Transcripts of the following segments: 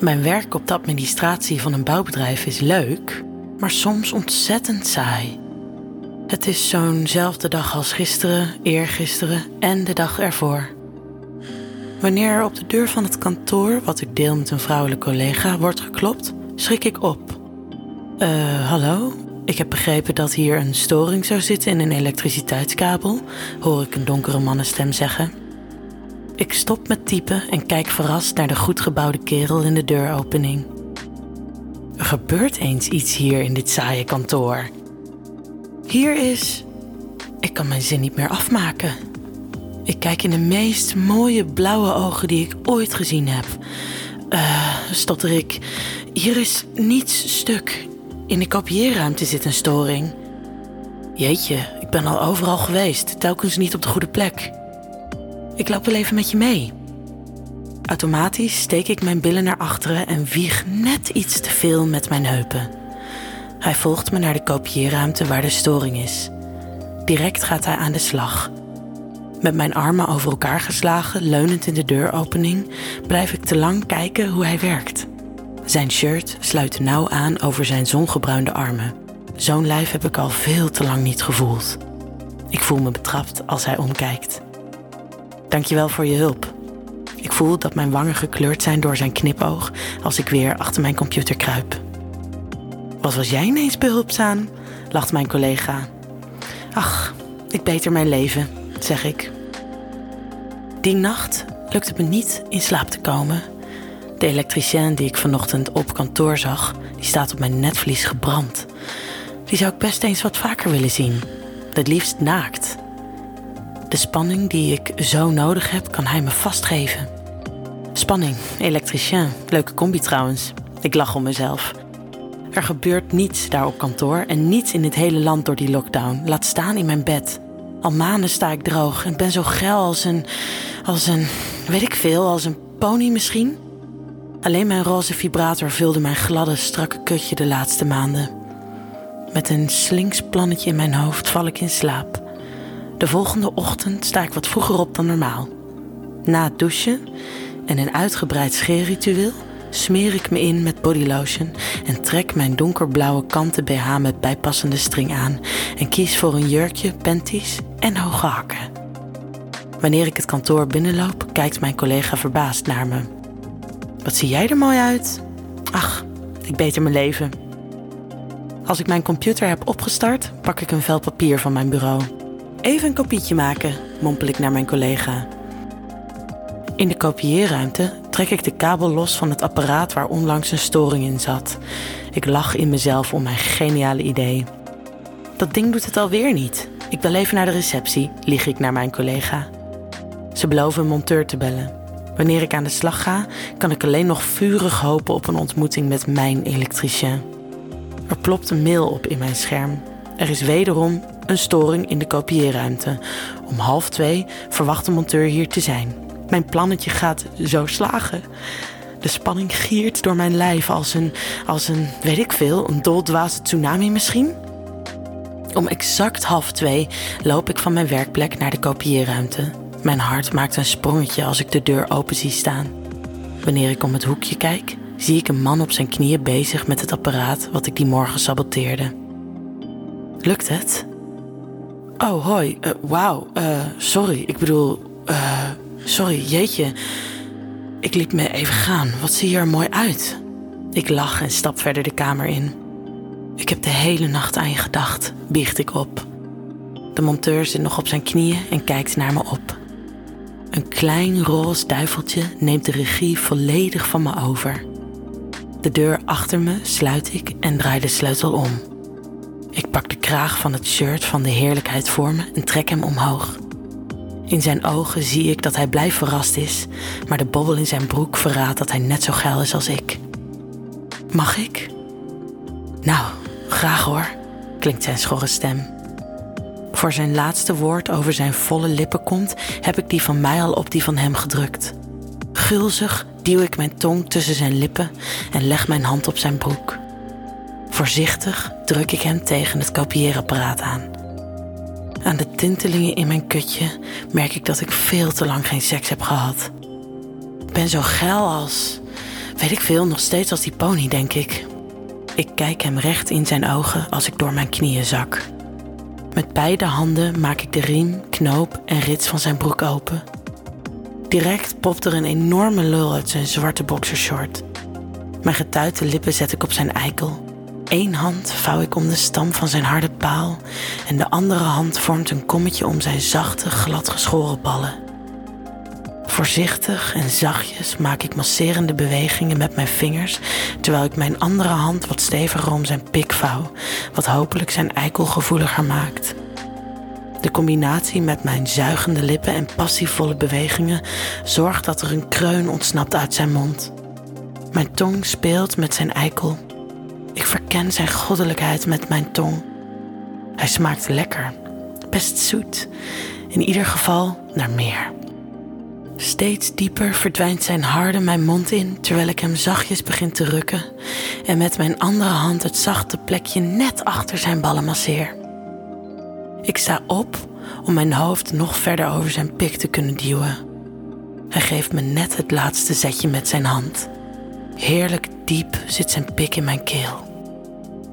Mijn werk op de administratie van een bouwbedrijf is leuk, maar soms ontzettend saai. Het is zo'nzelfde dag als gisteren, eergisteren en de dag ervoor. Wanneer er op de deur van het kantoor, wat ik deel met een vrouwelijke collega, wordt geklopt, schrik ik op. Eh, hallo? Ik heb begrepen dat hier een storing zou zitten in een elektriciteitskabel, hoor ik een donkere mannenstem zeggen. Ik stop met typen en kijk verrast naar de goed gebouwde kerel in de deuropening. Er gebeurt eens iets hier in dit saaie kantoor. Hier is. Ik kan mijn zin niet meer afmaken. Ik kijk in de meest mooie blauwe ogen die ik ooit gezien heb. Eh, stotter ik. Hier is niets stuk. In de kopieerruimte zit een storing. Jeetje, ik ben al overal geweest, telkens niet op de goede plek. Ik loop wel even met je mee. Automatisch steek ik mijn billen naar achteren en wieg net iets te veel met mijn heupen. Hij volgt me naar de kopieerruimte waar de storing is. Direct gaat hij aan de slag. Met mijn armen over elkaar geslagen, leunend in de deuropening, blijf ik te lang kijken hoe hij werkt. Zijn shirt sluit nauw aan over zijn zongebruinde armen. Zo'n lijf heb ik al veel te lang niet gevoeld. Ik voel me betrapt als hij omkijkt. Dankjewel voor je hulp. Ik voel dat mijn wangen gekleurd zijn door zijn knipoog als ik weer achter mijn computer kruip. Wat was jij ineens behulpzaam? lacht mijn collega. Ach, ik beter mijn leven, zeg ik. Die nacht lukt het me niet in slaap te komen. De elektricien die ik vanochtend op kantoor zag, die staat op mijn netvlies gebrand. Die zou ik best eens wat vaker willen zien. Het liefst naakt. De spanning die ik zo nodig heb, kan hij me vastgeven. Spanning, elektricien, leuke combi trouwens. Ik lach om mezelf. Er gebeurt niets daar op kantoor en niets in dit hele land door die lockdown. Laat staan in mijn bed. Al maanden sta ik droog en ben zo geil als een. als een. weet ik veel, als een pony misschien. Alleen mijn roze vibrator vulde mijn gladde, strakke kutje de laatste maanden. Met een slinks plannetje in mijn hoofd val ik in slaap. De volgende ochtend sta ik wat vroeger op dan normaal. Na het douchen en een uitgebreid scheerritueel smeer ik me in met bodylotion en trek mijn donkerblauwe kanten BH met bijpassende string aan en kies voor een jurkje, panties en hoge hakken. Wanneer ik het kantoor binnenloop, kijkt mijn collega verbaasd naar me. Wat zie jij er mooi uit? Ach, ik beter mijn leven. Als ik mijn computer heb opgestart, pak ik een vel papier van mijn bureau. Even een kopietje maken, mompel ik naar mijn collega. In de kopieerruimte trek ik de kabel los van het apparaat waar onlangs een storing in zat. Ik lach in mezelf om mijn geniale idee. Dat ding doet het alweer niet. Ik bel even naar de receptie, lieg ik naar mijn collega. Ze beloven een monteur te bellen. Wanneer ik aan de slag ga, kan ik alleen nog vurig hopen op een ontmoeting met mijn elektricien. Er plopt een mail op in mijn scherm. Er is wederom een storing in de kopieerruimte. Om half twee verwacht de monteur hier te zijn. Mijn plannetje gaat zo slagen. De spanning giert door mijn lijf als een, als een, weet ik veel, een doldwaze tsunami misschien. Om exact half twee loop ik van mijn werkplek naar de kopieerruimte. Mijn hart maakt een sprongetje als ik de deur open zie staan. Wanneer ik om het hoekje kijk, zie ik een man op zijn knieën bezig met het apparaat wat ik die morgen saboteerde. Lukt het? Oh, hoi. Uh, Wauw. Uh, sorry. Ik bedoel. Uh, sorry, jeetje. Ik liet me even gaan. Wat zie je er mooi uit? Ik lach en stap verder de kamer in. Ik heb de hele nacht aan je gedacht, biecht ik op. De monteur zit nog op zijn knieën en kijkt naar me op. Een klein roze duiveltje neemt de regie volledig van me over. De deur achter me sluit ik en draai de sleutel om. Ik pak de kraag van het shirt van de heerlijkheid voor me en trek hem omhoog. In zijn ogen zie ik dat hij blij verrast is, maar de bobbel in zijn broek verraadt dat hij net zo geil is als ik. Mag ik? Nou, graag hoor, klinkt zijn schorre stem. Voor zijn laatste woord over zijn volle lippen komt, heb ik die van mij al op die van hem gedrukt. Gulzig duw ik mijn tong tussen zijn lippen en leg mijn hand op zijn broek. Voorzichtig druk ik hem tegen het kopieerapparaat aan. Aan de tintelingen in mijn kutje merk ik dat ik veel te lang geen seks heb gehad. Ik ben zo geil als. Weet ik veel, nog steeds als die pony, denk ik. Ik kijk hem recht in zijn ogen als ik door mijn knieën zak. Met beide handen maak ik de riem, knoop en rits van zijn broek open. Direct popt er een enorme lul uit zijn zwarte boxershort. Mijn getuite lippen zet ik op zijn eikel. Eén hand vouw ik om de stam van zijn harde paal en de andere hand vormt een kommetje om zijn zachte, gladgeschoren ballen. Voorzichtig en zachtjes maak ik masserende bewegingen met mijn vingers, terwijl ik mijn andere hand wat steviger om zijn pik vouw, wat hopelijk zijn eikel gevoeliger maakt. De combinatie met mijn zuigende lippen en passievolle bewegingen zorgt dat er een kreun ontsnapt uit zijn mond. Mijn tong speelt met zijn eikel. Ik verken zijn goddelijkheid met mijn tong. Hij smaakt lekker, best zoet, in ieder geval naar meer. Steeds dieper verdwijnt zijn harde mijn mond in terwijl ik hem zachtjes begin te rukken en met mijn andere hand het zachte plekje net achter zijn ballen masseer. Ik sta op om mijn hoofd nog verder over zijn pik te kunnen duwen. Hij geeft me net het laatste zetje met zijn hand. Heerlijk diep zit zijn pik in mijn keel.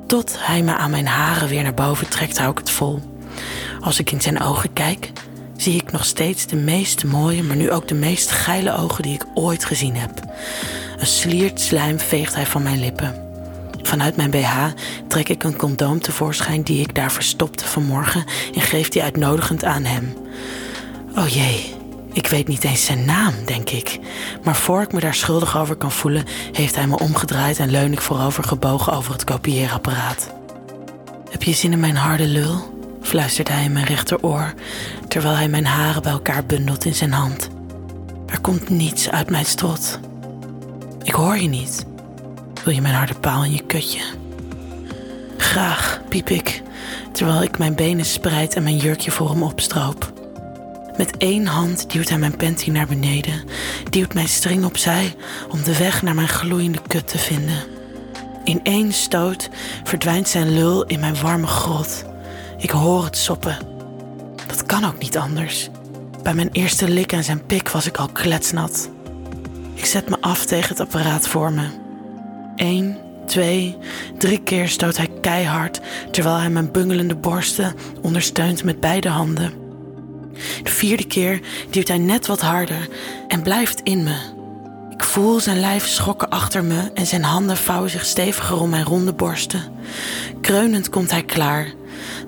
Tot hij me aan mijn haren weer naar boven trekt, hou ik het vol. Als ik in zijn ogen kijk, zie ik nog steeds de meest mooie, maar nu ook de meest geile ogen die ik ooit gezien heb. Een sliert slijm veegt hij van mijn lippen. Vanuit mijn BH trek ik een condoom tevoorschijn die ik daar verstopte vanmorgen en geef die uitnodigend aan hem. Oh jee, ik weet niet eens zijn naam, denk ik. Maar voor ik me daar schuldig over kan voelen, heeft hij me omgedraaid en leun ik voorover gebogen over het kopieerapparaat. Heb je zin in mijn harde lul? fluistert hij in mijn rechteroor, terwijl hij mijn haren bij elkaar bundelt in zijn hand. Er komt niets uit mijn strot. Ik hoor je niet. Wil je mijn harde paal in je kutje? Graag, piep ik, terwijl ik mijn benen spreid en mijn jurkje voor hem opstroop. Met één hand duwt hij mijn panty naar beneden, duwt mijn string opzij om de weg naar mijn gloeiende kut te vinden. In één stoot verdwijnt zijn lul in mijn warme grot. Ik hoor het soppen. Dat kan ook niet anders. Bij mijn eerste lik aan zijn pik was ik al kletsnat. Ik zet me af tegen het apparaat voor me. Eén, twee, drie keer stoot hij keihard terwijl hij mijn bungelende borsten ondersteunt met beide handen. De vierde keer duwt hij net wat harder en blijft in me. Ik voel zijn lijf schokken achter me en zijn handen vouwen zich steviger om mijn ronde borsten. Kreunend komt hij klaar.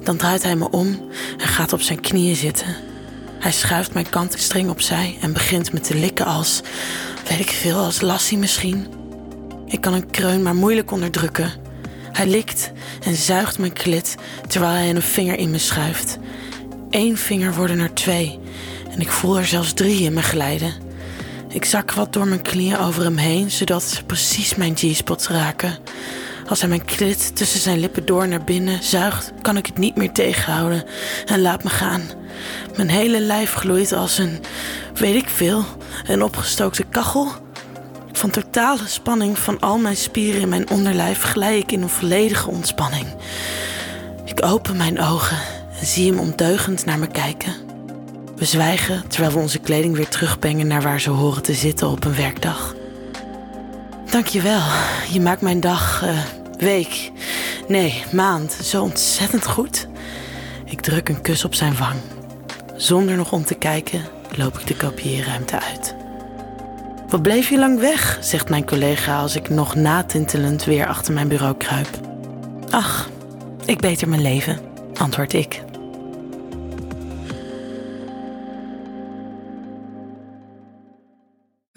Dan draait hij me om en gaat op zijn knieën zitten. Hij schuift mijn kanten string opzij en begint me te likken als, weet ik veel, als Lassie misschien. Ik kan een kreun maar moeilijk onderdrukken. Hij likt en zuigt mijn klit terwijl hij een vinger in me schuift. Eén vinger worden er twee en ik voel er zelfs drie in me glijden. Ik zak wat door mijn knieën over hem heen, zodat ze precies mijn G-spots raken. Als hij mijn klit tussen zijn lippen door naar binnen zuigt, kan ik het niet meer tegenhouden en laat me gaan. Mijn hele lijf gloeit als een, weet ik veel, een opgestookte kachel. Van totale spanning van al mijn spieren in mijn onderlijf glij ik in een volledige ontspanning. Ik open mijn ogen en zie hem ondeugend naar me kijken. We zwijgen terwijl we onze kleding weer terugbrengen naar waar ze horen te zitten op een werkdag. Dankjewel. Je maakt mijn dag, uh, week, nee, maand zo ontzettend goed. Ik druk een kus op zijn wang. Zonder nog om te kijken loop ik de kopieerruimte uit. Wat bleef je lang weg? zegt mijn collega als ik nog natintelend weer achter mijn bureau kruip. Ach, ik beter mijn leven, antwoord ik.